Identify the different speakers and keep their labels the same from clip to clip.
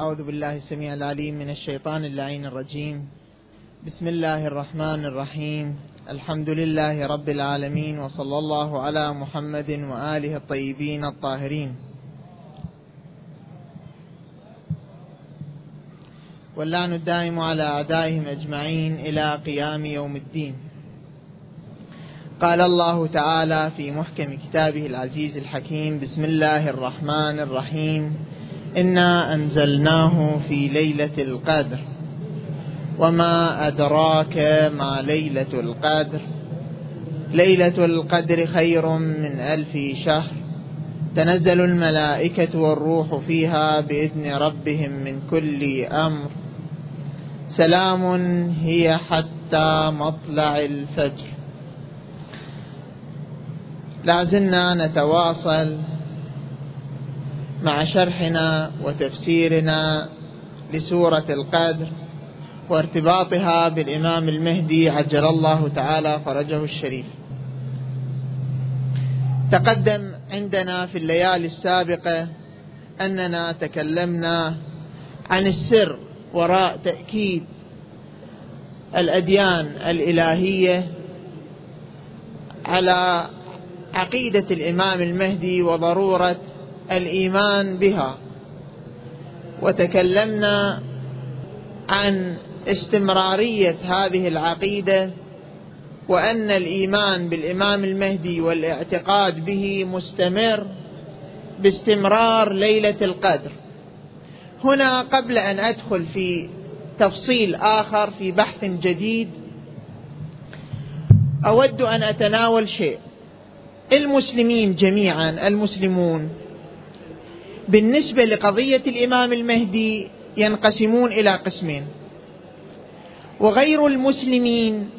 Speaker 1: أعوذ بالله السميع العليم من الشيطان اللعين الرجيم. بسم الله الرحمن الرحيم. الحمد لله رب العالمين وصلى الله على محمد وآله الطيبين الطاهرين. واللعن الدائم على أعدائهم أجمعين إلى قيام يوم الدين. قال الله تعالى في محكم كتابه العزيز الحكيم بسم الله الرحمن الرحيم. إنا أنزلناه في ليلة القدر. وما أدراك ما ليلة القدر. ليلة القدر خير من ألف شهر. تنزل الملائكة والروح فيها بإذن ربهم من كل أمر. سلام هي حتى مطلع الفجر. لازلنا نتواصل. مع شرحنا وتفسيرنا لسورة القدر وارتباطها بالإمام المهدي عجل الله تعالى فرجه الشريف. تقدم عندنا في الليالي السابقة أننا تكلمنا عن السر وراء تأكيد الأديان الإلهية على عقيدة الإمام المهدي وضرورة الإيمان بها. وتكلمنا عن استمرارية هذه العقيدة وأن الإيمان بالإمام المهدي والاعتقاد به مستمر باستمرار ليلة القدر. هنا قبل أن أدخل في تفصيل آخر في بحث جديد أود أن أتناول شيء. المسلمين جميعا المسلمون بالنسبة لقضية الإمام المهدي ينقسمون إلى قسمين. وغير المسلمين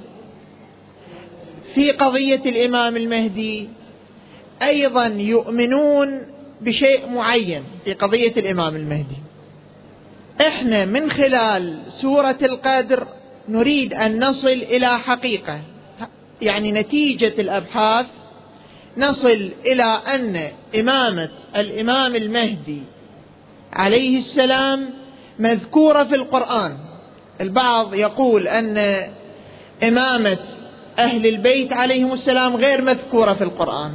Speaker 1: في قضية الإمام المهدي أيضا يؤمنون بشيء معين في قضية الإمام المهدي. إحنا من خلال سورة القدر نريد أن نصل إلى حقيقة يعني نتيجة الأبحاث نصل إلى أن إمامة الإمام المهدي عليه السلام مذكورة في القرآن. البعض يقول أن إمامة أهل البيت عليهم السلام غير مذكورة في القرآن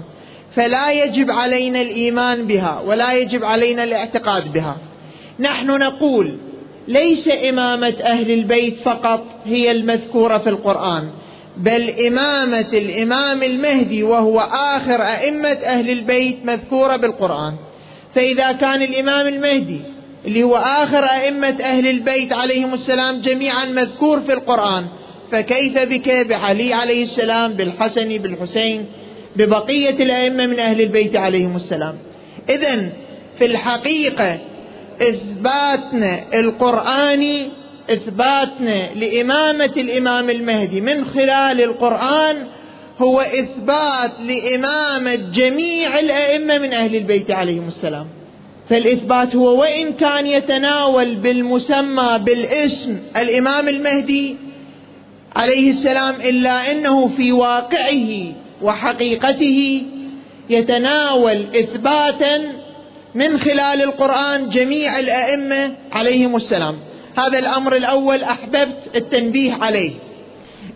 Speaker 1: فلا يجب علينا الإيمان بها ولا يجب علينا الاعتقاد بها. نحن نقول ليس إمامة أهل البيت فقط هي المذكورة في القرآن بل إمامة الإمام المهدي وهو آخر أئمة أهل البيت مذكورة بالقرآن. فإذا كان الإمام المهدي اللي هو آخر أئمة أهل البيت عليهم السلام جميعا مذكور في القرآن فكيف بك؟ بعلي عليه السلام بالحسن بالحسين ببقية الأئمة من أهل البيت عليهم السلام. إذا في الحقيقة إثباتنا القرآني إثباتنا لإمامة الإمام المهدي من خلال القرآن هو إثبات لامامه جميع الأئمة من أهل البيت عليهم السلام. فالإثبات هو وإن كان يتناول بالمسمى بالاسم الإمام المهدي عليه السلام إلا إنه في واقعه وحقيقته يتناول إثباتا من خلال القرآن جميع الأئمة عليهم السلام. هذا الأمر الأول أحببت التنبيه عليه.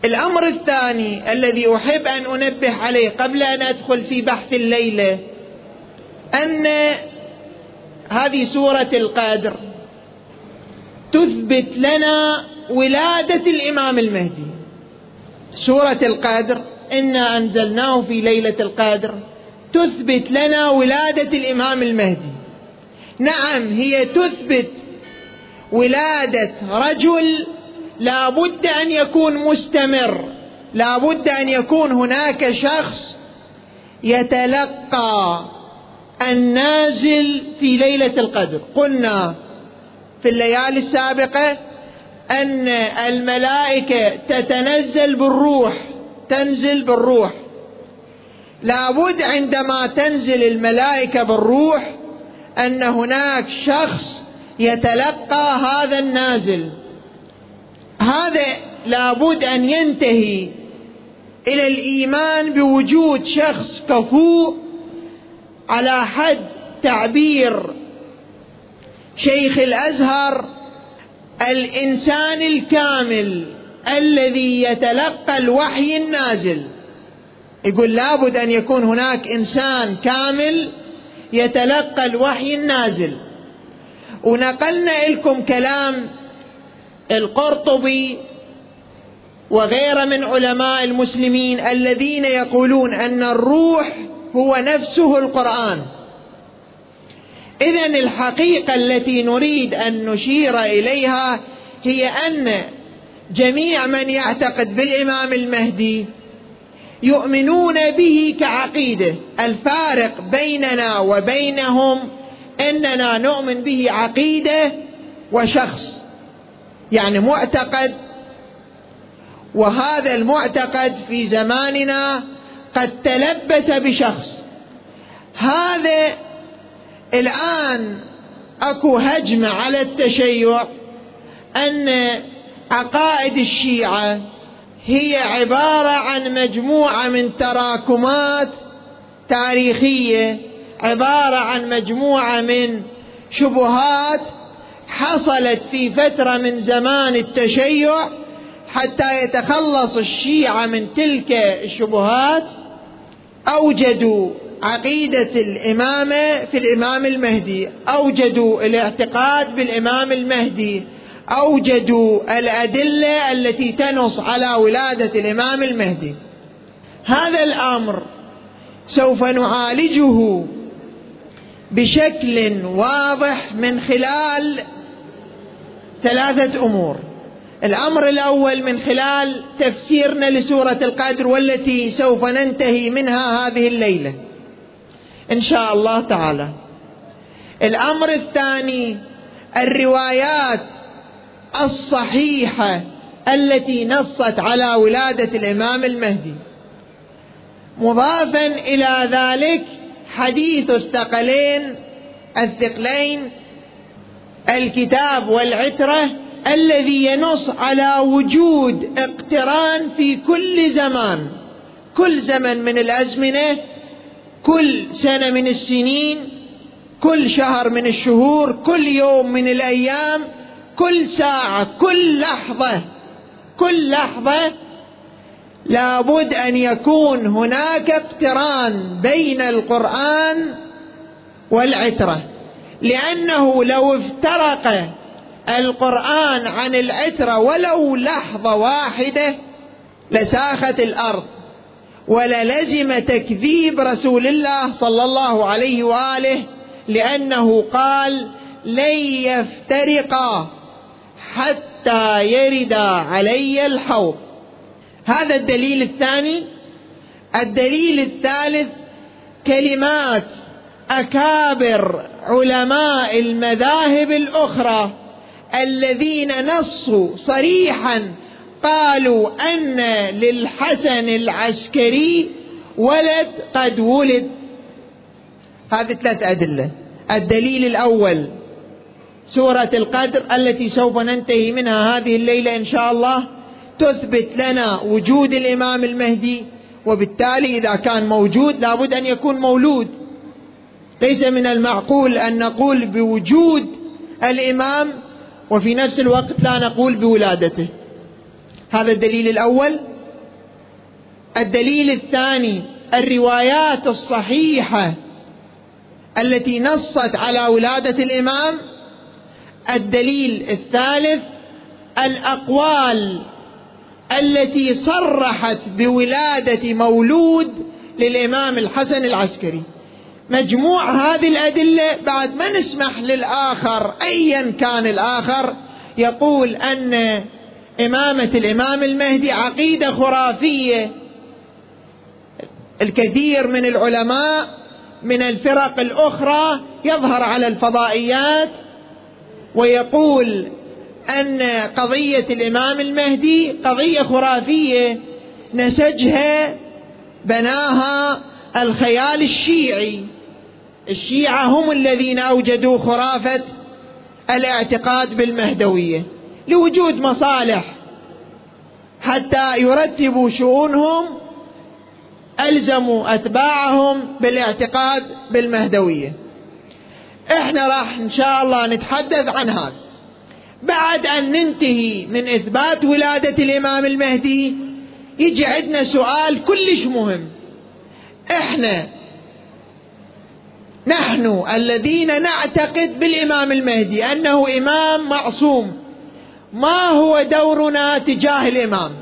Speaker 1: الأمر الثاني الذي أحب أن أنبه عليه قبل أن أدخل في بحث الليلة أن هذه سورة القادر تثبت لنا ولادة الإمام المهدي. سورة القادر إنا أنزلناه في ليلة القادر تثبت لنا ولادة الإمام المهدي. نعم هي تثبت ولادة رجل لا بد أن يكون مستمر لا بد أن يكون هناك شخص يتلقى النازل في ليلة القدر. قلنا في الليالي السابقة أن الملائكة تتنزل بالروح تنزل بالروح. لابد عندما تنزل الملائكة بالروح أن هناك شخص يتلقى هذا النازل. هذا لابد أن ينتهي إلى الإيمان بوجود شخص كفوء على حد تعبير شيخ الأزهر الإنسان الكامل الذي يتلقى الوحي النازل. يقول لابد أن يكون هناك إنسان كامل يتلقى الوحي النازل. ونقلنا لكم كلام القرطبي وغير من علماء المسلمين الذين يقولون أن الروح هو نفسه القرآن. اذا الحقيقة التي نريد أن نشير إليها هي أن جميع من يعتقد بالإمام المهدي يؤمنون به كعقيدة الفارق بيننا وبينهم إننا نؤمن به عقيدة وشخص يعني معتقد. وهذا المعتقد في زماننا قد تلبس بشخص. هذا الآن أكو هجمة على التشيع أن عقائد الشيعة هي عبارة عن مجموعة من تراكمات تاريخية عبارة عن مجموعة من شبهات حصلت في فترة من زمان التشيع حتى يتخلص الشيعة من تلك الشبهات. أوجدوا عقيدة الامامه في الإمام المهدي أوجدوا الاعتقاد بالإمام المهدي أوجدوا الأدلة التي تنص على ولادة الإمام المهدي. هذا الأمر سوف نعالجه بشكل واضح من خلال ثلاثة أمور. الأمر الأول من خلال تفسيرنا لسورة القدر والتي سوف ننتهي منها هذه الليلة. إن شاء الله تعالى. الأمر الثاني الروايات الصحيحة التي نصت على ولادة الإمام المهدي. مضافا إلى ذلك حديث الثقلين الثقلين الكتاب والعترة الذي ينص على وجود اقتران في كل زمان. كل زمن من الأزمنة كل سنة من السنين كل شهر من الشهور كل يوم من الأيام كل ساعة كل لحظة كل لحظة لابد أن يكون هناك اقتران بين القرآن والعترة. لأنه لو افترق القرآن عن العترة ولو لحظة واحدة لساخت الأرض وللزم تكذيب رسول الله صلى الله عليه وآله لأنه قال لن يفترقا حتى يرد علي الحوض. هذا الدليل الثاني. الدليل الثالث كلمات أكابر علماء المذاهب الأخرى الذين نصوا صريحا قالوا أن للحسن العسكري ولد قد ولد. هذه ثلاث أدلة. الدليل الأول سورة القدر التي سوف ننتهي منها هذه الليلة إن شاء الله. تثبت لنا وجود الإمام المهدي وبالتالي إذا كان موجود لابد أن يكون مولود. ليس من المعقول أن نقول بوجود الإمام وفي نفس الوقت لا نقول بولادته. هذا الدليل الأول. الدليل الثاني الروايات الصحيحة التي نصت على ولادة الإمام. الدليل الثالث الأقوال التي صرحت بولادة مولود للإمام الحسن العسكري. مجموع هذه الأدلة بعد ما نسمح للآخر ايا كان الآخر يقول أن إمامة الإمام المهدي عقيدة خرافية. الكثير من العلماء من الفرق الأخرى يظهر على الفضائيات ويقول أن قضية الإمام المهدي قضية خرافية نسجها بناها الخيال الشيعي. الشيعة هم الذين أوجدوا خرافة الاعتقاد بالمهدوية لوجود مصالح حتى يرتبوا شؤونهم ألزموا أتباعهم بالاعتقاد بالمهدوية. إحنا راح إن شاء الله نتحدث عن هذا. بعد أن ننتهي من إثبات ولادة الإمام المهدي يجي عندنا سؤال كلش مهم. إحنا نحن الذين نعتقد بالإمام المهدي أنه إمام معصوم ما هو دورنا تجاه الإمام؟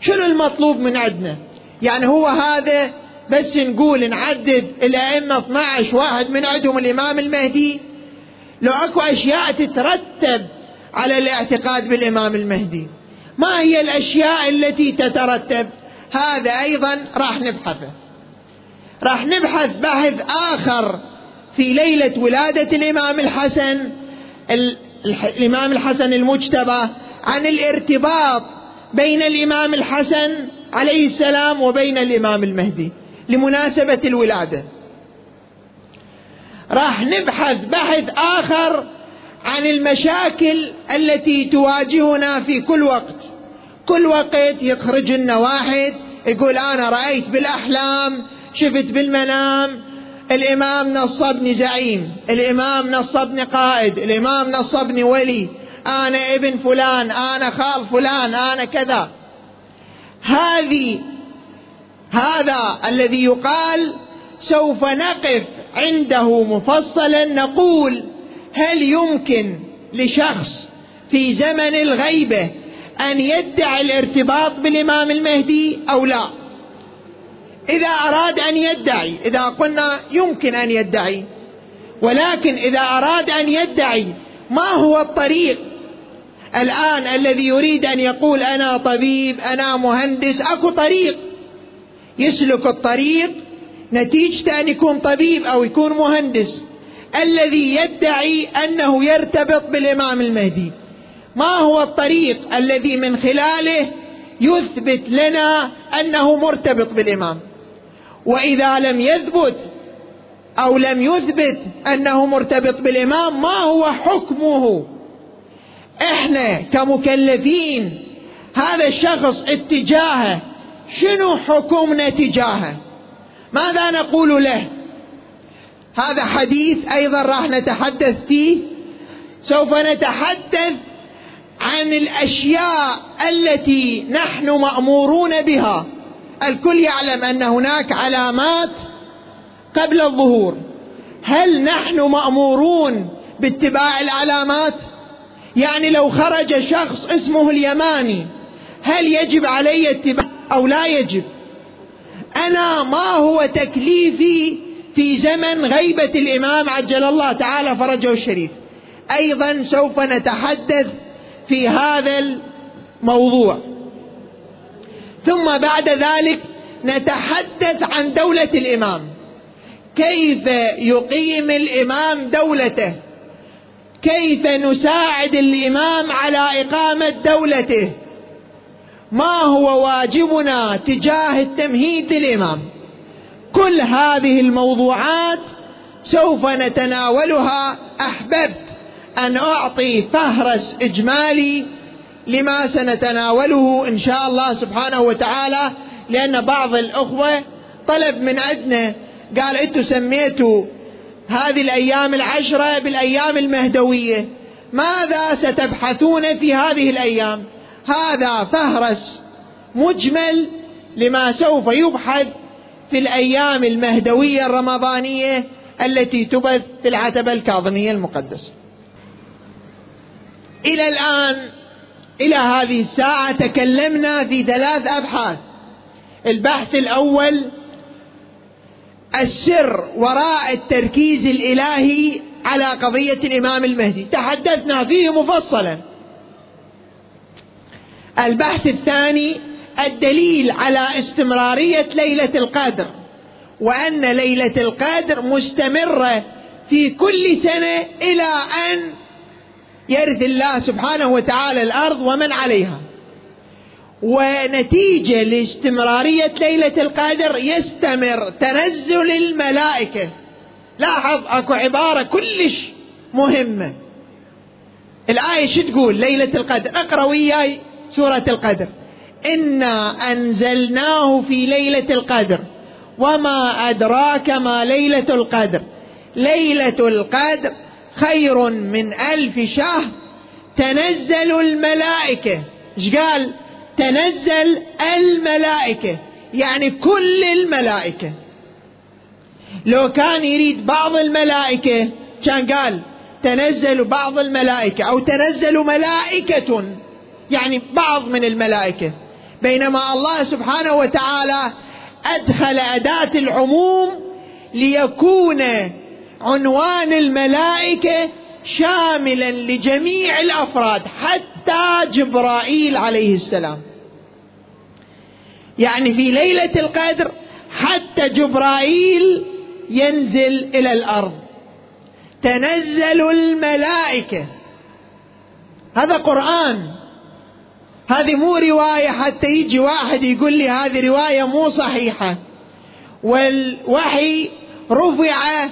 Speaker 1: شنو المطلوب من عندنا؟ يعني هو هذا بس نقول نعدد الأئمة 12 واحد من عندهم الإمام المهدي. لو أكو أشياء تترتب على الاعتقاد بالإمام المهدي. ما هي الأشياء التي تترتب؟ هذا أيضا راح نبحثه. راح نبحث بحث آخر في ليلة ولادة الإمام الحسن الإمام الحسن المجتبى عن الارتباط بين الإمام الحسن عليه السلام وبين الإمام المهدي لمناسبة الولادة. راح نبحث بحث آخر عن المشاكل التي تواجهنا في كل وقت. كل وقت يخرج لنا واحد يقول أنا رأيت بالأحلام شفت بالمنام. الإمام نصبني زعيم الإمام نصبني قائد الإمام نصبني ولي. أنا ابن فلان أنا خال فلان أنا كذا. هذه هذا الذي يقال سوف نقف عنده مفصلا نقول هل يمكن لشخص في زمن الغيبة أن يدعي الارتباط بالإمام المهدي أو لا؟ إذا أراد أن يدعي إذا قلنا يمكن أن يدعي ولكن إذا أراد أن يدعي ما هو الطريق؟ الآن الذي يريد أن يقول أنا طبيب أنا مهندس أكو طريق. يسلك الطريق نتيجة أن يكون طبيب أو يكون مهندس. الذي يدعي أنه يرتبط بالإمام المهدي. ما هو الطريق الذي من خلاله يثبت لنا أنه مرتبط بالإمام؟ وإذا لم يثبت أو لم يثبت أنه مرتبط بالإمام ما هو حكمه؟ إحنا كمكلفين هذا الشخص اتجاهه شنو حكمنا تجاهه؟ ماذا نقول له؟ هذا حديث أيضا راح نتحدث فيه. سوف نتحدث عن الأشياء التي نحن مأمورون بها. الكل يعلم أن هناك علامات قبل الظهور. هل نحن مأمورون باتباع العلامات؟ يعني لو خرج شخص اسمه اليماني هل يجب علي اتباع أو لا يجب؟ أنا ما هو تكليفي في زمن غيبة الإمام عجل الله تعالى فرجه الشريف. أيضا سوف نتحدث في هذا الموضوع. ثم بعد ذلك نتحدث عن دولة الإمام. كيف يقيم الإمام دولته؟ كيف نساعد الإمام على إقامة دولته؟ ما هو واجبنا تجاه التمهيد للإمام؟ كل هذه الموضوعات سوف نتناولها. أحببت أن أعطي فهرس إجمالي لما سنتناوله إن شاء الله سبحانه وتعالى لأن بعض الأخوة طلب من عندنا قال أنتم سميتوا هذه الأيام العشرة بالأيام المهدوية ماذا ستبحثون في هذه الأيام؟ هذا فهرس مجمل لما سوف يبحث في الأيام المهدوية الرمضانية التي تبث في العتبة الكاظمية المقدسة. إلى الآن إلى هذه الساعة تكلمنا في ثلاث أبحاث. البحث الأول السر وراء التركيز الإلهي على قضية الإمام المهدي، تحدثنا فيه مفصلا. البحث الثاني الدليل على استمرارية ليلة القدر وأن ليلة القدر مستمرة في كل سنة إلى أن يرث الله سبحانه وتعالى الأرض ومن عليها. ونتيجة لاستمرارية ليلة القدر يستمر تنزل الملائكة. لاحظ أكو عبارة كلش مهمة. الآية شو تقول ليلة القدر؟ اقرأ وياي سورة القدر. إنا أنزلناه في ليلة القدر. وما أدراك ما ليلة القدر. ليلة القدر خير من ألف شهر. تنزل الملائكة. إيش قال؟ تنزل الملائكة. يعني كل الملائكة. لو كان يريد بعض الملائكة كان قال تنزل بعض الملائكة أو تنزل ملائكة. يعني بعض من الملائكة. بينما الله سبحانه وتعالى أدخل أداة العموم ليكون عنوان الملائكة شاملا لجميع الأفراد حتى جبرائيل عليه السلام. يعني في ليلة القدر حتى جبرائيل ينزل إلى الأرض. تنزل الملائكة. هذا قرآن. هذه مو رواية حتى يجي واحد يقول لي هذه رواية مو صحيحة. والوحي رفع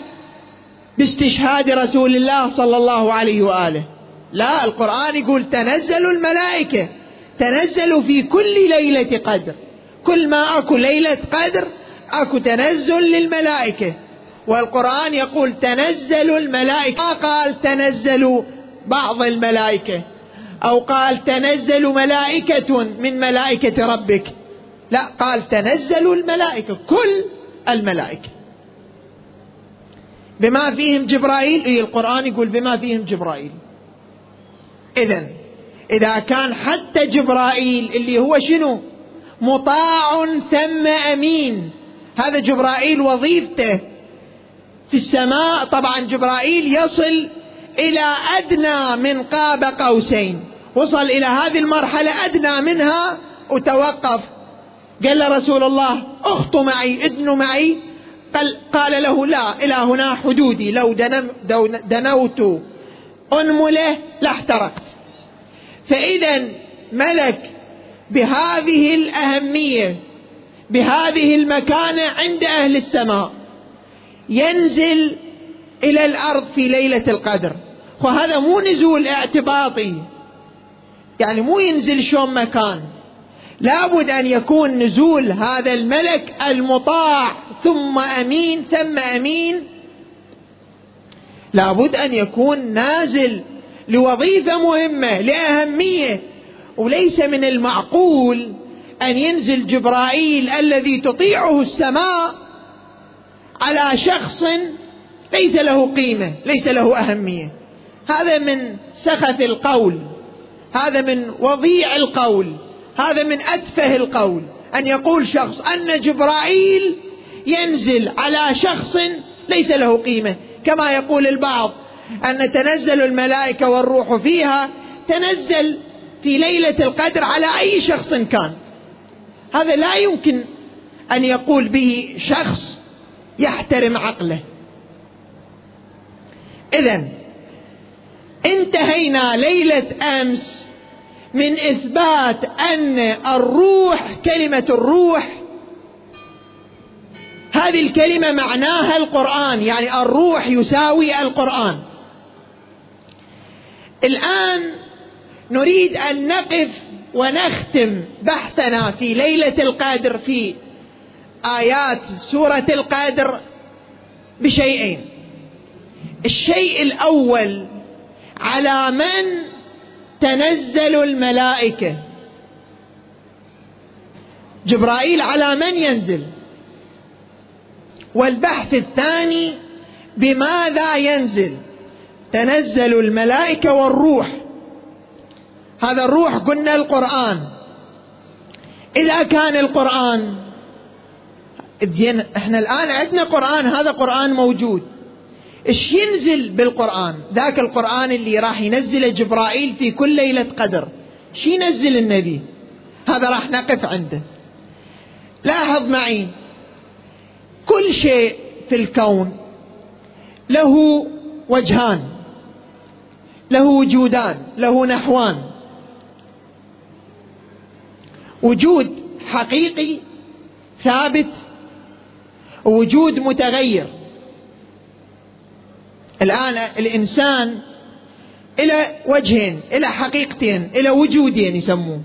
Speaker 1: باستشهاد رسول الله صلى الله عليه وآله. لا القرآن يقول تنزل الملائكة تنزل في كل ليلة قدر. كل ما أكو ليلة قدر أكو تنزل للملائكة. والقرآن يقول تنزل الملائكة. ما قال تنزل بعض الملائكة. أو قال تنزل ملائكة من ملائكة ربك. لا قال تنزل الملائكة كل الملائكة. بما فيهم جبرائيل إيه القرآن يقول بما فيهم جبرائيل. إذا إذا كان حتى جبرائيل اللي هو شنو؟ مطاع ثم أمين. هذا جبرائيل وظيفته في السماء. طبعا جبرائيل يصل إلى أدنى من قاب قوسين. وصل إلى هذه المرحلة أدنى منها وتوقف. قال رسول الله اخطوا معي ادنوا معي. قال, قال له لا إلى هنا حدودي لو دنوت أنمله لاحترقت فإذا ملك بهذه الأهمية بهذه المكانة عند أهل السماء ينزل إلى الأرض في ليلة القدر. وهذا مو نزول اعتباطي. يعني مو ينزل شون مكان. لابد أن يكون نزول هذا الملك المطاع ثم أمين ثم أمين. لابد أن يكون نازل لوظيفة مهمة لأهمية. وليس من المعقول أن ينزل جبرائيل الذي تطيعه السماء على شخص ليس له قيمة ليس له أهمية. هذا من سخف القول. هذا من وضيع القول هذا من أتفه القول أن يقول شخص أن جبرائيل ينزل على شخص ليس له قيمة. كما يقول البعض أن تنزل الملائكة والروح فيها تنزل في ليلة القدر على أي شخص كان. هذا لا يمكن أن يقول به شخص يحترم عقله. اذا انتهينا ليلة أمس من إثبات أن الروح كلمة الروح هذه الكلمة معناها القرآن يعني الروح يساوي القرآن. الآن نريد أن نقف ونختم بحثنا في ليلة القدر في آيات سورة القدر بشيئين. الشيء الأول على من تنزل الملائكة. جبرائيل على من ينزل؟ والبحث الثاني بماذا ينزل؟ تنزل الملائكة والروح. هذا الروح قلنا القرآن. إذا كان القرآن إحنا الآن عندنا قرآن هذا قرآن موجود. إيش ينزل بالقرآن؟ ذاك القرآن اللي راح ينزله جبرائيل في كل ليلة قدر. إيش ينزل النبي؟ هذا راح نقف عنده. لاحظ معي كل شيء في الكون له وجهان له وجودان له نحوان. وجود حقيقي ثابت ووجود متغير. الآن الإنسان إلى وجهين إلى حقيقتين إلى وجودين يسموه.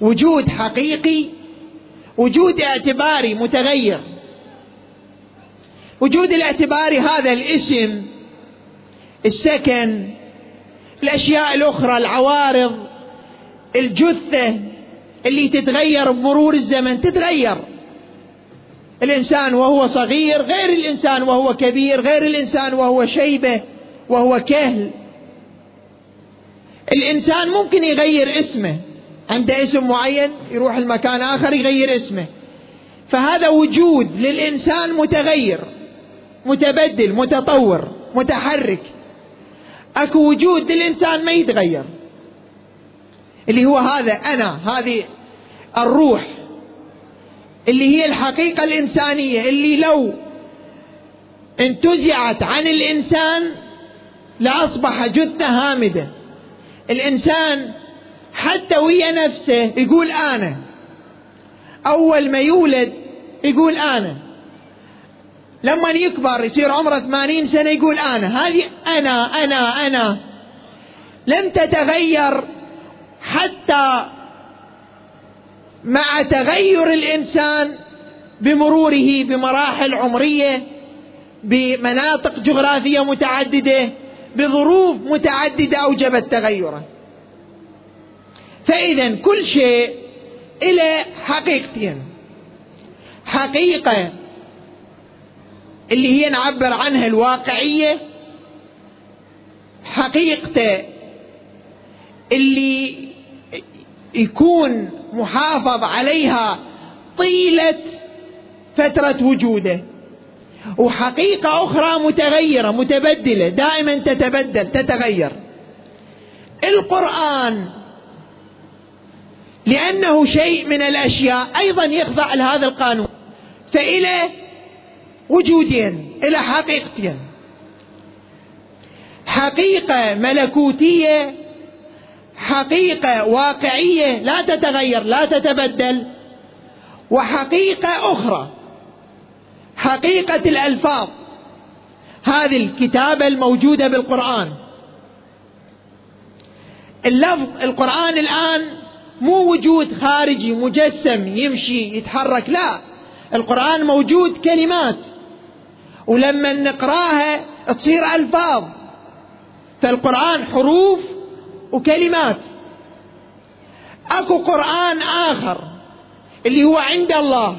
Speaker 1: وجود حقيقي وجود اعتباري متغير. وجود الاعتباري هذا الاسم السكن الأشياء الأخرى العوارض الجثة اللي تتغير بمرور الزمن تتغير. الإنسان وهو صغير غير الإنسان وهو كبير غير الإنسان وهو شيبة وهو كهل. الإنسان ممكن يغير اسمه. عنده اسم معين يروح المكان آخر يغير اسمه. فهذا وجود للإنسان متغير متبدل متطور متحرك. أكو وجود للإنسان ما يتغير. اللي هو هذا أنا هذه الروح. اللي هي الحقيقة الإنسانية اللي لو انتزعت عن الإنسان لأصبح جثة هامدة. الإنسان حتى ويا نفسه يقول أنا. أول ما يولد يقول أنا. لما يكبر يصير عمره ثمانين سنة يقول أنا. هذه أنا أنا أنا. لم تتغير حتى مع تغير الإنسان بمروره بمراحل عمرية بمناطق جغرافية متعددة بظروف متعددة أوجبت تغيره. فإذا كل شيء إلى حقيقتين. حقيقة اللي هي نعبر عنها الواقعية حقيقته اللي يكون محافظ عليها طيلة فترة وجوده. وحقيقة أخرى متغيرة متبدلة دائما تتبدل تتغير. القرآن لأنه شيء من الأشياء أيضا يخضع لهذا القانون. فإلى وجودين إلى حقيقتين. حقيقة ملكوتية حقيقة واقعية لا تتغير لا تتبدل. وحقيقة أخرى حقيقة الألفاظ. هذه الكتابة الموجودة بالقرآن. اللفظ القرآن الآن مو وجود خارجي مجسم يمشي يتحرك لا. القرآن موجود كلمات. ولما نقراها تصير ألفاظ. فالقرآن حروف وكلمات. أكو قرآن آخر اللي هو عند الله.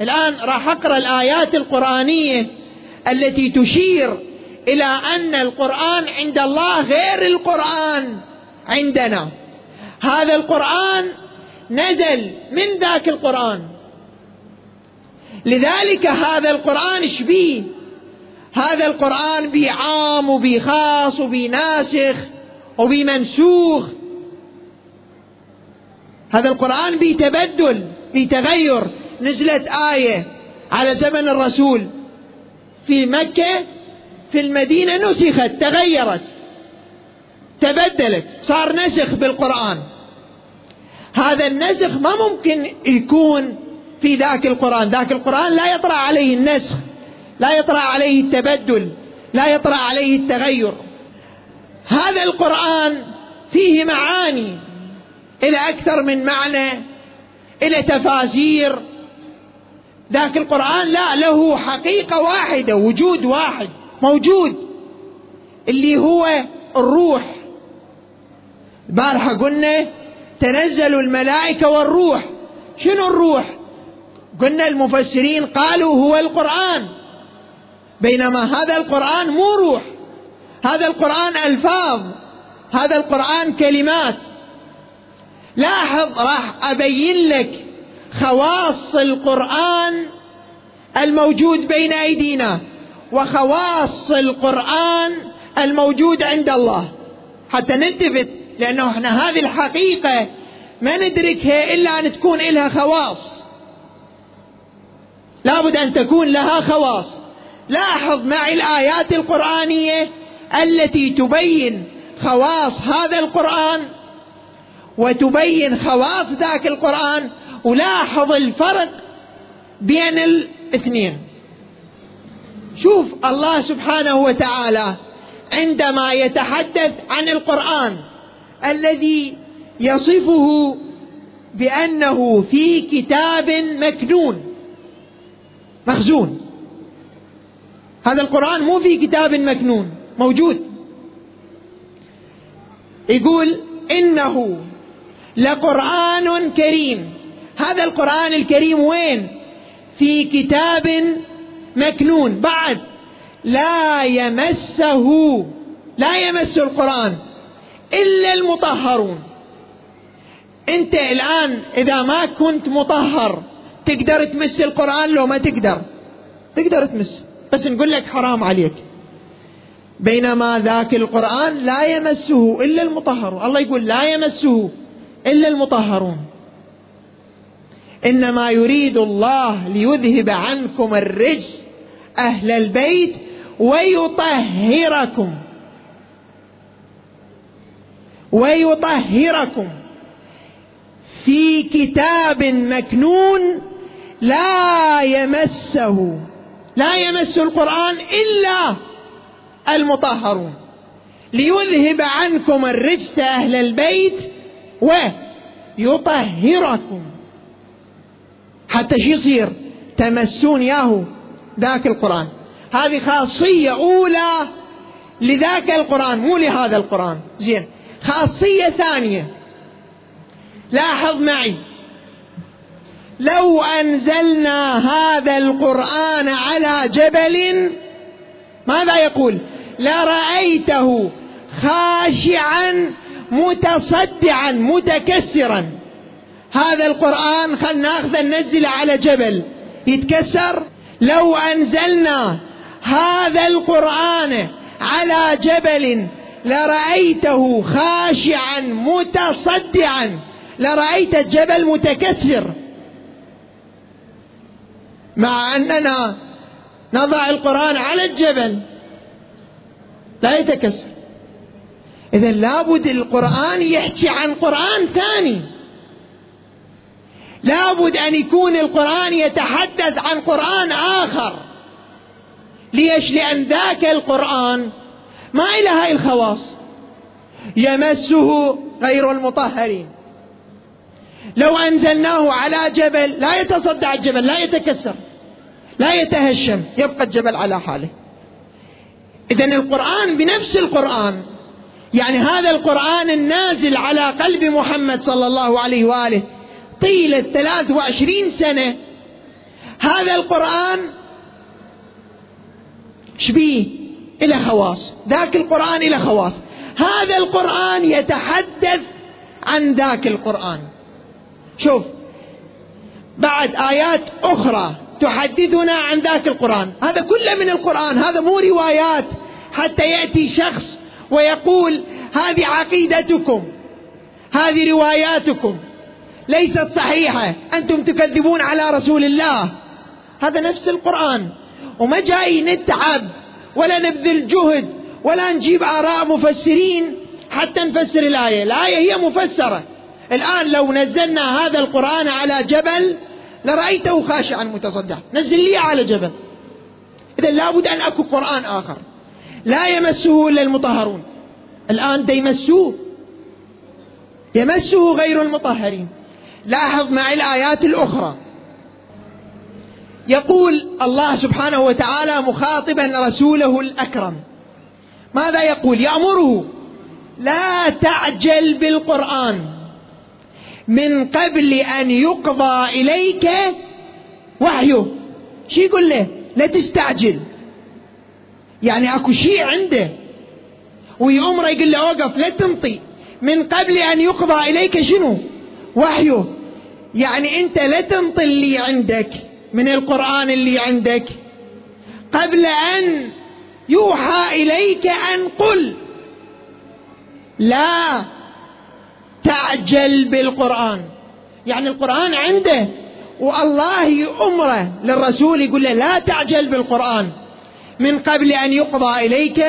Speaker 1: الآن راح أقرأ الآيات القرآنية التي تشير إلى أن القرآن عند الله غير القرآن عندنا. هذا القرآن نزل من ذاك القرآن. لذلك هذا القرآن شبيه هذا القرآن بي عام وبي خاص ناسخ. وبي منسوخ هذا القرآن بي تبدل بي تغير. نزلت آية على زمن الرسول. في مكة في المدينة نسخت تغيرت تبدلت صار نسخ بالقرآن. هذا النسخ ما ممكن يكون في ذاك القرآن. ذاك القرآن لا يطرأ عليه النسخ لا يطرأ عليه التبدل لا يطرأ عليه التغير. هذا القرآن فيه معاني إلى أكثر من معنى إلى تفاسير ذاك القرآن لا له حقيقة واحدة وجود واحد موجود اللي هو الروح. البارحة قلنا تنزل الملائكة والروح. شنو الروح؟ قلنا المفسرين قالوا هو القرآن. بينما هذا القرآن مو روح. هذا القرآن ألفاظ هذا القرآن كلمات. لاحظ راح أبين لك خواص القرآن الموجود بين أيدينا وخواص القرآن الموجود عند الله. حتى نلتفت لأنه إحنا هذه الحقيقة ما ندركها إلا أن تكون لها خواص. لابد أن تكون لها خواص. لاحظ معي الآيات القرآنية التي تبين خواص هذا القرآن وتبين خواص ذاك القرآن ولاحظ الفرق بين الاثنين. شوف الله سبحانه وتعالى عندما يتحدث عن القرآن الذي يصفه بأنه في كتاب مكنون مخزون. هذا القرآن مو في كتاب مكنون. موجود. يقول إنه لقرآن كريم. هذا القرآن الكريم وين؟ في كتاب مكنون. بعد لا يمسه لا يمس القرآن إلا المطهرون. أنت الآن إذا ما كنت مطهر تقدر تمس القرآن لو ما تقدر. تقدر تمس. بس نقول لك حرام عليك. بينما ذاك القرآن لا يمسه إلا المطهرون الله يقول لا يمسه إلا المطهرون. إنما يريد الله ليذهب عنكم الرجس أهل البيت ويطهركم. ويطهركم. في كتاب مكنون لا يمسه. لا يمس القرآن إلا المطهرون. ليذهب عنكم الرجس أهل البيت ويطهركم. حتى شو يصير؟ تمسون ياهو ذاك القرآن. هذه خاصية أولى لذاك القرآن مو لهذا القرآن. زين. خاصية ثانية. لاحظ معي. لو أنزلنا هذا القرآن على جبل ماذا يقول؟ لرأيته خاشعا متصدعا متكسرا. هذا القرآن خلنا ناخذه ننزله على جبل. يتكسر؟ لو أنزلنا هذا القرآن على جبل لرأيته خاشعا متصدعا. لرأيت الجبل متكسر. مع أننا نضع القرآن على الجبل. لا يتكسر. إذا لابد القرآن يحكي عن قرآن ثاني. لابد أن يكون القرآن يتحدث عن قرآن آخر. ليش؟ لأن ذاك القرآن ما إلى هاي الخواص. يمسه غير المطهرين. لو أنزلناه على جبل لا يتصدع الجبل لا يتكسر لا يتهشم يبقى الجبل على حاله. إذا القرآن بنفس القرآن. يعني هذا القرآن النازل على قلب محمد صلى الله عليه وآله طيلة 23 سنة. هذا القرآن شبيه إلى خواص. ذاك القرآن إلى خواص. هذا القرآن يتحدث عن ذاك القرآن. شوف بعد آيات أخرى تحدثنا عن ذاك القرآن. هذا كله من القرآن. هذا مو روايات. حتى يأتي شخص ويقول هذه عقيدتكم. هذه رواياتكم. ليست صحيحة. أنتم تكذبون على رسول الله. هذا نفس القرآن. وما جاي نتعب ولا نبذل جهد ولا نجيب آراء مفسرين حتى نفسر الآية. الآية هي مفسرة. الآن لو نزلنا هذا القرآن على جبل لرأيته خاشعا متصدعا. نزل لي على جبل. إذا لابد أن أكو قرآن آخر. لا يمسه إلا المطهرون. الآن دا يمسوه. يمسه غير المطهرين. لاحظ معي الآيات الأخرى. يقول الله سبحانه وتعالى مخاطبا رسوله الأكرم. ماذا يقول؟ يأمره. لا تعجل بالقرآن. من قبل أن يقضى إليك وحيه. شو يقول له؟ لا تستعجل. يعني أكو شيء عنده. ويأمره يقول له أوقف لا تمطي من قبل أن يقضى إليك شنو؟ وحيه. يعني أنت لا تنطي اللي عندك من القرآن اللي عندك. قبل أن يوحى إليك أن قل. لا. تعجل بالقرآن. يعني القرآن عنده والله يأمره للرسول يقول له لا تعجل بالقرآن. من قبل أن يقضى إليك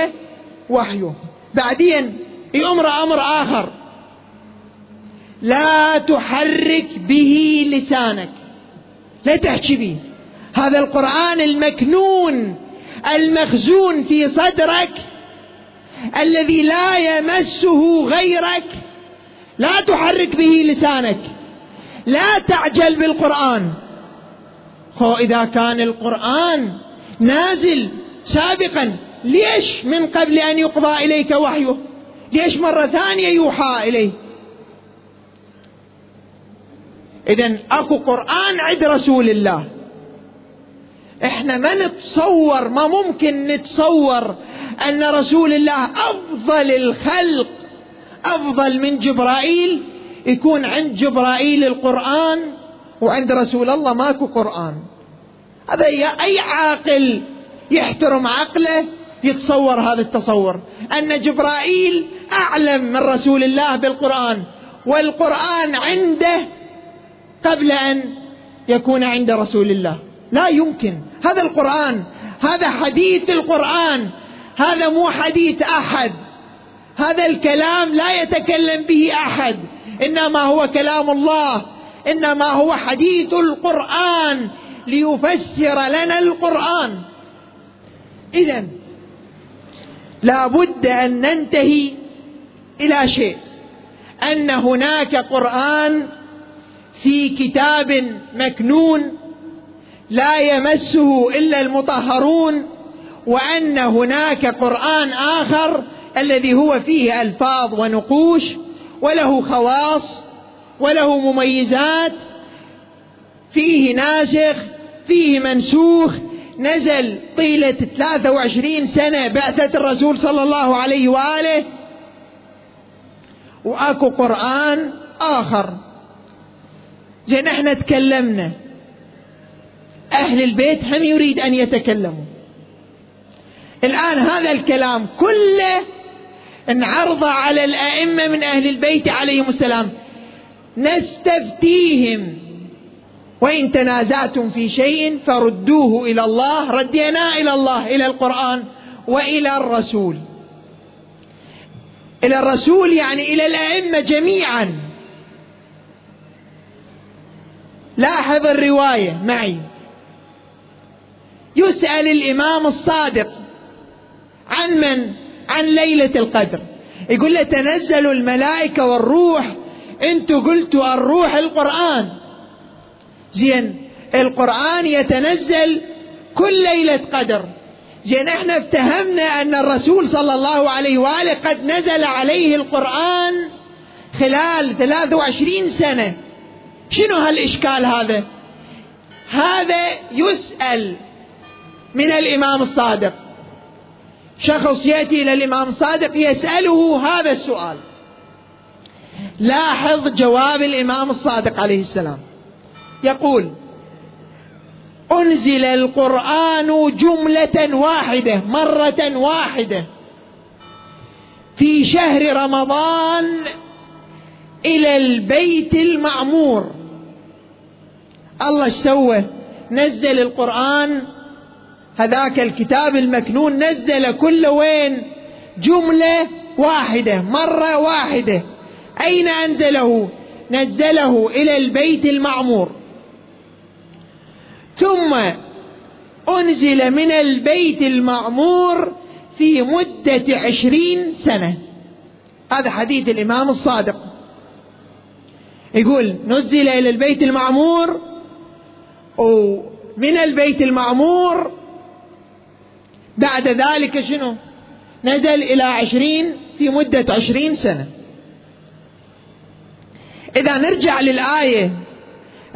Speaker 1: وحيه. بعدين يأمر أمر آخر. لا تحرك به لسانك. لا تحكي به. هذا القرآن المكنون المخزون في صدرك الذي لا يمسه غيرك. لا تحرك به لسانك. لا تعجل بالقرآن. خو إذا كان القرآن نازل سابقا ليش من قبل أن يقضى إليك وحيه؟ ليش مرة ثانية يوحى إليه؟ إذا أكو قرآن عند رسول الله. إحنا ما نتصور ما ممكن نتصور أن رسول الله أفضل الخلق أفضل من جبرائيل يكون عند جبرائيل القرآن وعند رسول الله ماكو قرآن. هذا أي عاقل يحترم عقله يتصور هذا التصور. أن جبرائيل أعلم من رسول الله بالقرآن والقرآن عنده قبل أن يكون عند رسول الله. لا يمكن. هذا القرآن هذا حديث القرآن هذا مو حديث أحد. هذا الكلام لا يتكلم به أحد. إنما هو كلام الله. إنما هو حديث القرآن ليفسر لنا القرآن. إذا لا بد أن ننتهي إلى شيء. أن هناك قرآن في كتاب مكنون لا يمسه إلا المطهرون وأن هناك قرآن آخر الذي هو فيه ألفاظ ونقوش وله خواص وله مميزات فيه ناسخ فيه منسوخ نزل طيلة 23 سنة بعثة الرسول صلى الله عليه وآله. وأكو قرآن آخر. زين إحنا تكلمنا. أهل البيت هم يريد أن يتكلموا. الآن هذا الكلام كله انعرض على الأئمة من أهل البيت عليهم السلام. نستفتيهم. وإن تنازعتم في شيء فردوه إلى الله. ردينا إلى الله إلى القرآن وإلى الرسول. إلى الرسول يعني إلى الأئمة جميعا. لاحظ الرواية معي. يسأل الإمام الصادق عن من؟ عن ليلة القدر. يقول له تنزل الملائكة والروح. أنتوا قلتوا الروح القرآن. زين القرآن يتنزل كل ليلة قدر. زين إحنا افتهمنا أن الرسول صلى الله عليه وآله قد نزل عليه القرآن خلال 23 سنة. شنو هالإشكال هذا؟ هذا يسأل من الإمام الصادق. شخص يأتي إلى الإمام الصادق يسأله هذا السؤال. لاحظ جواب الإمام الصادق عليه السلام. يقول أنزل القرآن جملة واحدة مرة واحدة. في شهر رمضان إلى البيت المعمور الله سوى؟ نزل القرآن هذاك الكتاب المكنون نزل كل وين؟ جملة واحدة مرة واحدة. أين أنزله؟ نزله إلى البيت المعمور. ثم أنزل من البيت المعمور في مدة عشرين سنة. هذا حديث الإمام الصادق. يقول نزل إلى البيت المعمور ومن البيت المعمور بعد ذلك شنو؟ نزل إلى عشرين في مدة عشرين سنة. إذا نرجع للآية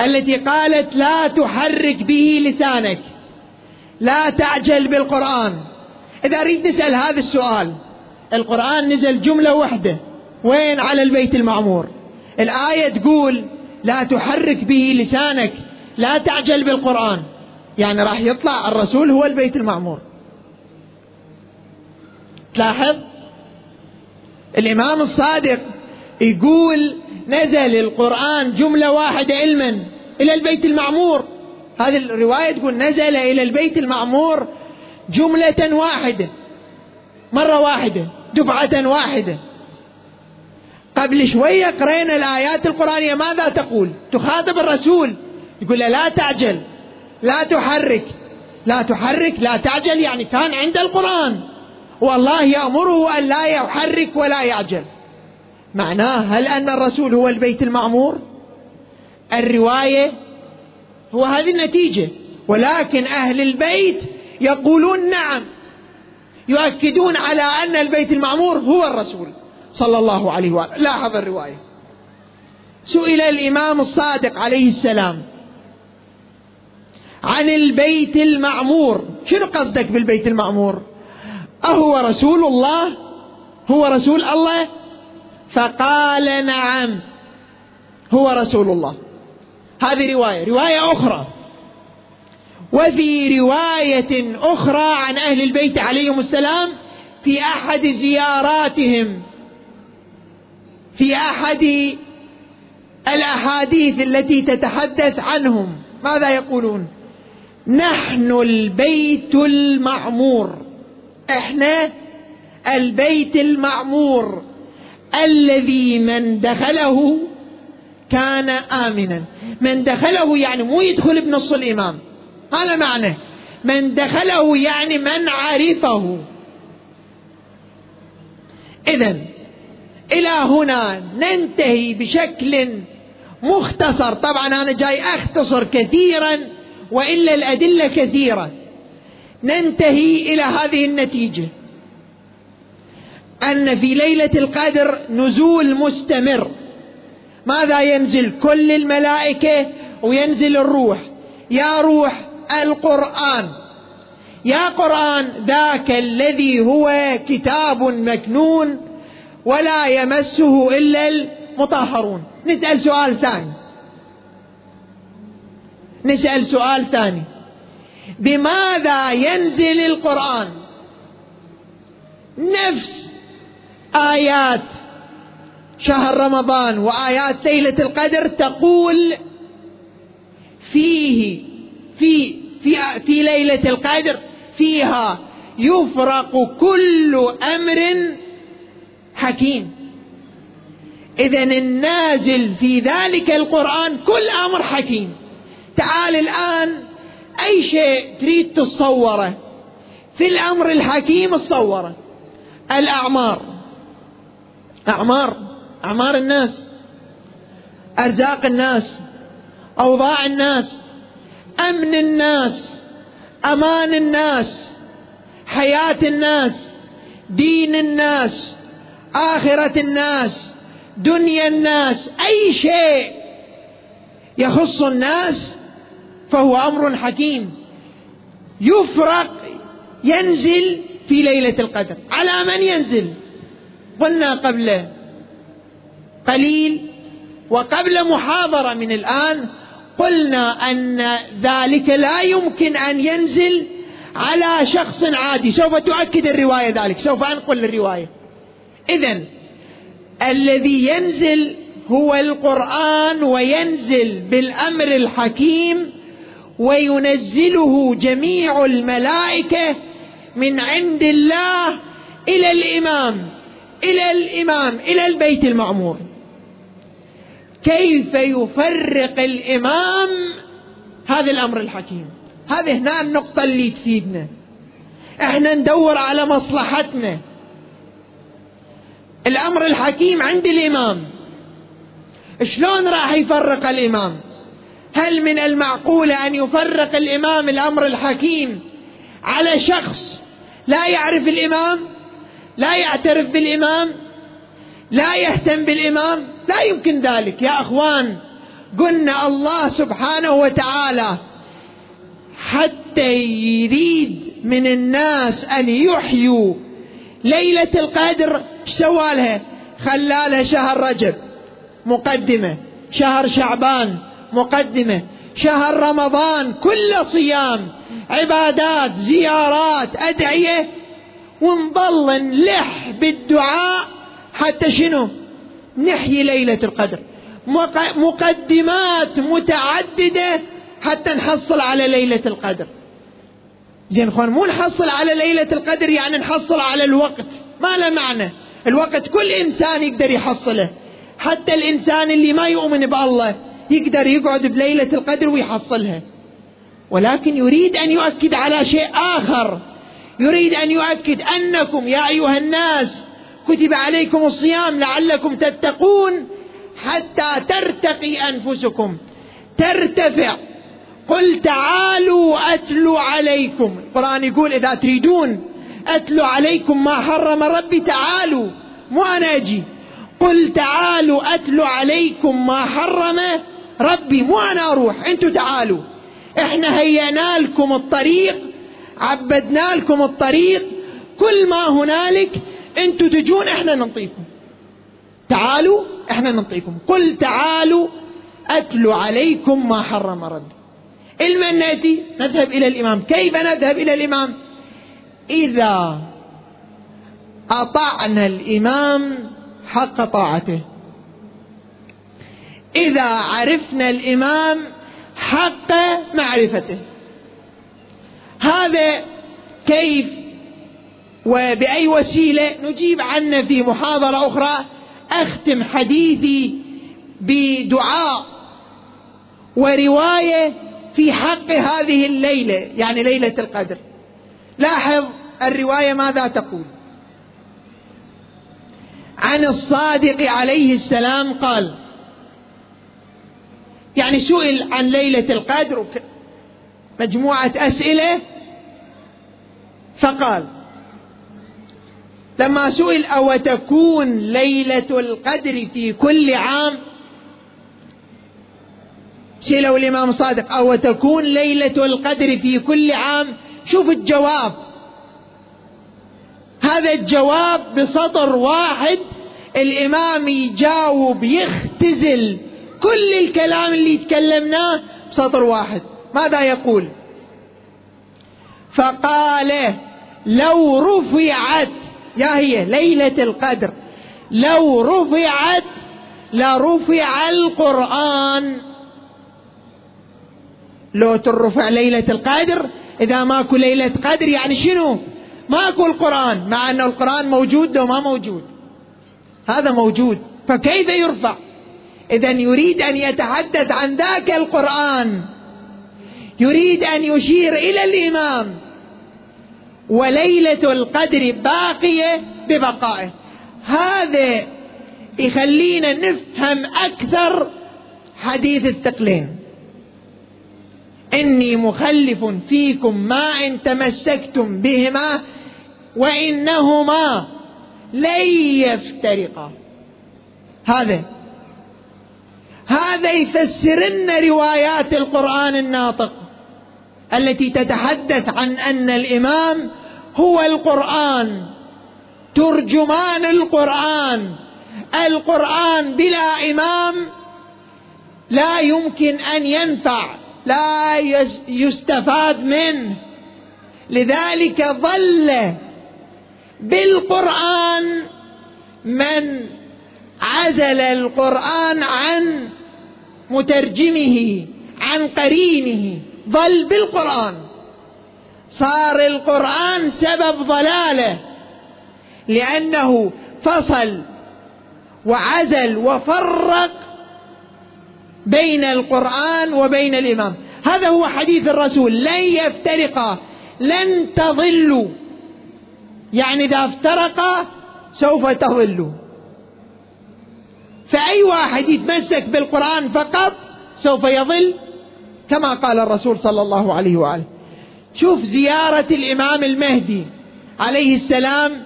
Speaker 1: التي قالت لا تحرك به لسانك لا تعجل بالقرآن. إذا أريد نسأل هذا السؤال القرآن نزل جملة واحدة وين؟ على البيت المعمور. الآية تقول لا تحرك به لسانك لا تعجل بالقرآن. يعني راح يطلع الرسول هو البيت المعمور. تلاحظ؟ الإمام الصادق يقول نزل القرآن جملة واحدة علما إلى البيت المعمور. هذه الرواية تقول نزل إلى البيت المعمور جملة واحدة مرة واحدة دفعة واحدة. قبل شوية قرينا الآيات القرآنية ماذا تقول؟ تخاطب الرسول يقول له لا تعجل لا تحرك لا تحرك لا تعجل يعني كان عند القرآن. والله يأمره أن لا يحرك ولا يعجل. معناه هل أن الرسول هو البيت المعمور؟ الرواية هو هذه النتيجة. ولكن أهل البيت يقولون نعم يؤكدون على أن البيت المعمور هو الرسول صلى الله عليه وآله. لاحظ الرواية. سئل الإمام الصادق عليه السلام عن البيت المعمور. شنو قصدك بالبيت المعمور؟ أهو رسول الله؟ هو رسول الله؟ فقال نعم هو رسول الله. هذه رواية رواية أخرى. وفي رواية أخرى عن أهل البيت عليهم السلام في أحد زياراتهم في أحد الأحاديث التي تتحدث عنهم. ماذا يقولون؟ نحن البيت المعمور. إحنا البيت المعمور الذي من دخله كان آمنا. من دخله يعني مو يدخل بنص الإمام. هذا معنى. من دخله يعني من عرفه. اذا إلى هنا ننتهي بشكل مختصر. طبعا أنا جاي أختصر كثيرا وإلا الأدلة كثيرة. ننتهي إلى هذه النتيجة. أن في ليلة القدر نزول مستمر. ماذا ينزل؟ كل الملائكة وينزل الروح. يا روح القرآن. يا قرآن ذاك الذي هو كتاب مكنون ولا يمسه إلا المطهرون. نسأل سؤال ثاني. نسأل سؤال ثاني. بماذا ينزل القرآن؟ نفس آيات شهر رمضان وآيات ليلة القدر تقول فيه في في في ليلة القدر فيها يفرق كل أمر حكيم. اذا النازل في ذلك القرآن كل أمر حكيم. تعال الآن أي شيء تريد تتصوره. في الأمر الحكيم تصوره. الأعمار. أعمار. أعمار الناس. أرزاق الناس. أوضاع الناس. أمن الناس. أمان الناس. حياة الناس. دين الناس. آخرة الناس. دنيا الناس. أي شيء يخص الناس فهو أمر حكيم. يفرق ينزل في ليلة القدر. على من ينزل؟ قلنا قبل قليل وقبل محاضرة من الآن قلنا أن ذلك لا يمكن أن ينزل على شخص عادي. سوف تؤكد الرواية ذلك. سوف أنقل الرواية. اذا الذي ينزل هو القرآن وينزل بالأمر الحكيم وينزله جميع الملائكة من عند الله إلى الإمام إلى الإمام إلى البيت المعمور كيف يفرق الإمام؟ هذا الأمر الحكيم. هذه هنا النقطة اللي تفيدنا. إحنا ندور على مصلحتنا. الأمر الحكيم عند الإمام. شلون راح يفرق الإمام؟ هل من المعقول أن يفرق الإمام الأمر الحكيم على شخص لا يعرف الإمام لا يعترف بالإمام لا يهتم بالإمام؟ لا يمكن ذلك. يا أخوان قلنا الله سبحانه وتعالى حتى يريد من الناس أن يحيوا ليلة القدر سوى لها خلالها شهر رجب مقدمة شهر شعبان. مقدمة. شهر رمضان كل صيام عبادات زيارات أدعية. ونظل نلح بالدعاء حتى شنو؟ نحيي ليلة القدر. مقدمات متعددة حتى نحصل على ليلة القدر. زين إخوان مو نحصل على ليلة القدر يعني نحصل على الوقت. ما له معنى. الوقت كل إنسان يقدر يحصله. حتى الإنسان اللي ما يؤمن بألله. يقدر يقعد بليلة القدر ويحصلها. ولكن يريد أن يؤكد على شيء آخر. يريد أن يؤكد أنكم يا أيها الناس كتب عليكم الصيام لعلكم تتقون حتى ترتقي أنفسكم. ترتفع. قل تعالوا أتلو عليكم. القرآن يقول إذا تريدون أتلو عليكم ما حرم ربي تعالوا. مو أنا أجي. قل تعالوا أتلو عليكم ما حرم ربي مو أنا أروح أنتوا تعالوا. إحنا هينا لكم الطريق عبدنا لكم الطريق. كل ما هنالك أنتوا تجون إحنا ننطيكم. تعالوا إحنا ننطيكم. قل تعالوا اتلو عليكم ما حرم ربي. علما ناتي نذهب إلى الإمام. كيف نذهب إلى الإمام؟ إذا أطعنا الإمام حق طاعته. إذا عرفنا الإمام حق معرفته. هذا كيف وبأي وسيلة نجيب عنه في محاضرة أخرى. أختم حديثي بدعاء ورواية في حق هذه الليلة يعني ليلة القدر. لاحظ الرواية ماذا تقول. عن الصادق عليه السلام قال يعني سئل عن ليلة القدر مجموعة أسئلة فقال لما سئل أو تكون ليلة القدر في كل عام؟ سئلوا الإمام صادق أو تكون ليلة القدر في كل عام؟ شوف الجواب. هذا الجواب بسطر واحد الإمام يجاوب يختزل كل الكلام اللي تكلمناه بسطر واحد. ماذا يقول؟ فقال لو رفعت يا هي ليلة القدر لو رفعت لرفع القرآن. لو ترفع ليلة القدر إذا ماكو ليلة قدر يعني شنو؟ ماكو القرآن مع أن القرآن موجود لو ما موجود. هذا موجود فكيف يرفع؟ إذا يريد أن يتحدث عن ذاك القرآن. يريد أن يشير إلى الإمام. وليلة القدر باقية ببقائه. هذا يخلينا نفهم أكثر حديث الثقلين إني مخلف فيكم ما إن تمسكتم بهما وإنهما لن يفترقا. هذا. هذا يفسرن روايات القرآن الناطق التي تتحدث عن أن الإمام هو القرآن ترجمان القرآن. القرآن بلا إمام لا يمكن أن ينفع لا يستفاد منه. لذلك ظل بالقرآن من عزل القرآن عن مترجمه عن قرينه. ظل بالقرآن. صار القرآن سبب ضلاله. لأنه فصل وعزل وفرق بين القرآن وبين الإمام. هذا هو حديث الرسول. لن يفترقا لن تضلوا يعني إذا افترقا سوف تضلوا فأي واحد يتمسك بالقرآن فقط سوف يضل كما قال الرسول صلى الله عليه وآله. شوف زيارة الإمام المهدي عليه السلام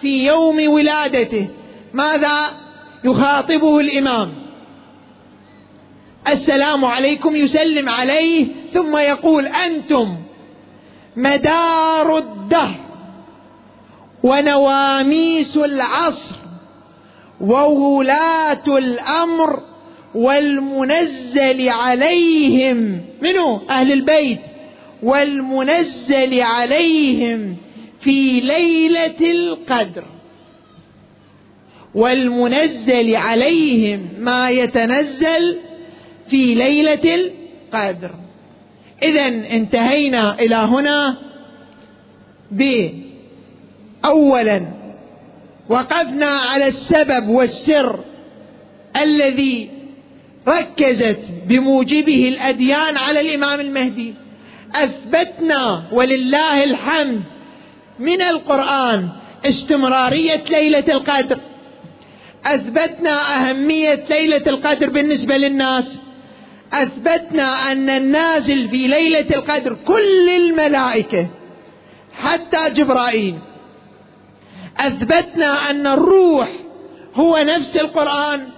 Speaker 1: في يوم ولادته. ماذا يخاطبه الإمام؟ السلام عليكم يسلم عليه ثم يقول أنتم مدار الدهر ونواميس العصر. وولاة الأمر والمنزل عليهم. منو؟ أهل البيت. والمنزل عليهم في ليلة القدر. والمنزل عليهم ما يتنزل في ليلة القدر. إذا انتهينا إلى هنا ب أولا وقفنا على السبب والسر الذي ركزت بموجبه الأديان على الإمام المهدي. أثبتنا ولله الحمد من القرآن استمرارية ليلة القدر. أثبتنا أهمية ليلة القدر بالنسبة للناس. أثبتنا أن النازل في ليلة القدر كل الملائكة حتى جبرائيل أثبتنا أن الروح هو نفس القرآن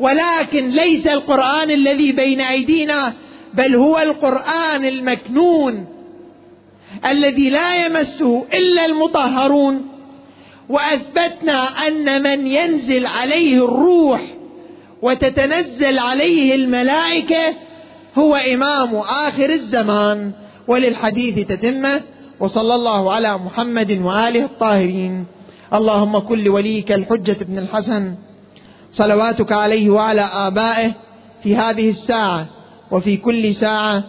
Speaker 1: ولكن ليس القرآن الذي بين أيدينا بل هو القرآن المكنون الذي لا يمسه إلا المطهرون. وأثبتنا أن من ينزل عليه الروح وتتنزل عليه الملائكة هو إمام آخر الزمان وللحديث تتمة. وصلى الله على محمد وآله الطاهرين. اللهم كن لوليك الحجة بن الحسن صلواتك عليه وعلى آبائه في هذه الساعة وفي كل ساعة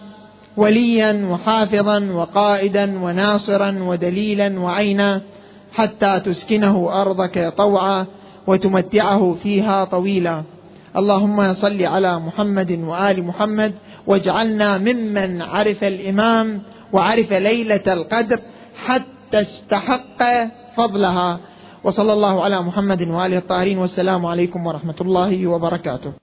Speaker 1: وليا وحافظا وقائدا وناصرا ودليلا وعينا حتى تسكنه أرضك طوعا وتمتعه فيها طويلا. اللهم صل على محمد وآل محمد واجعلنا ممن عرف الإمام وعرف ليلة القدر حتى استحق فضلها. وصلى الله على محمد وآله الطاهرين والسلام عليكم ورحمة الله وبركاته.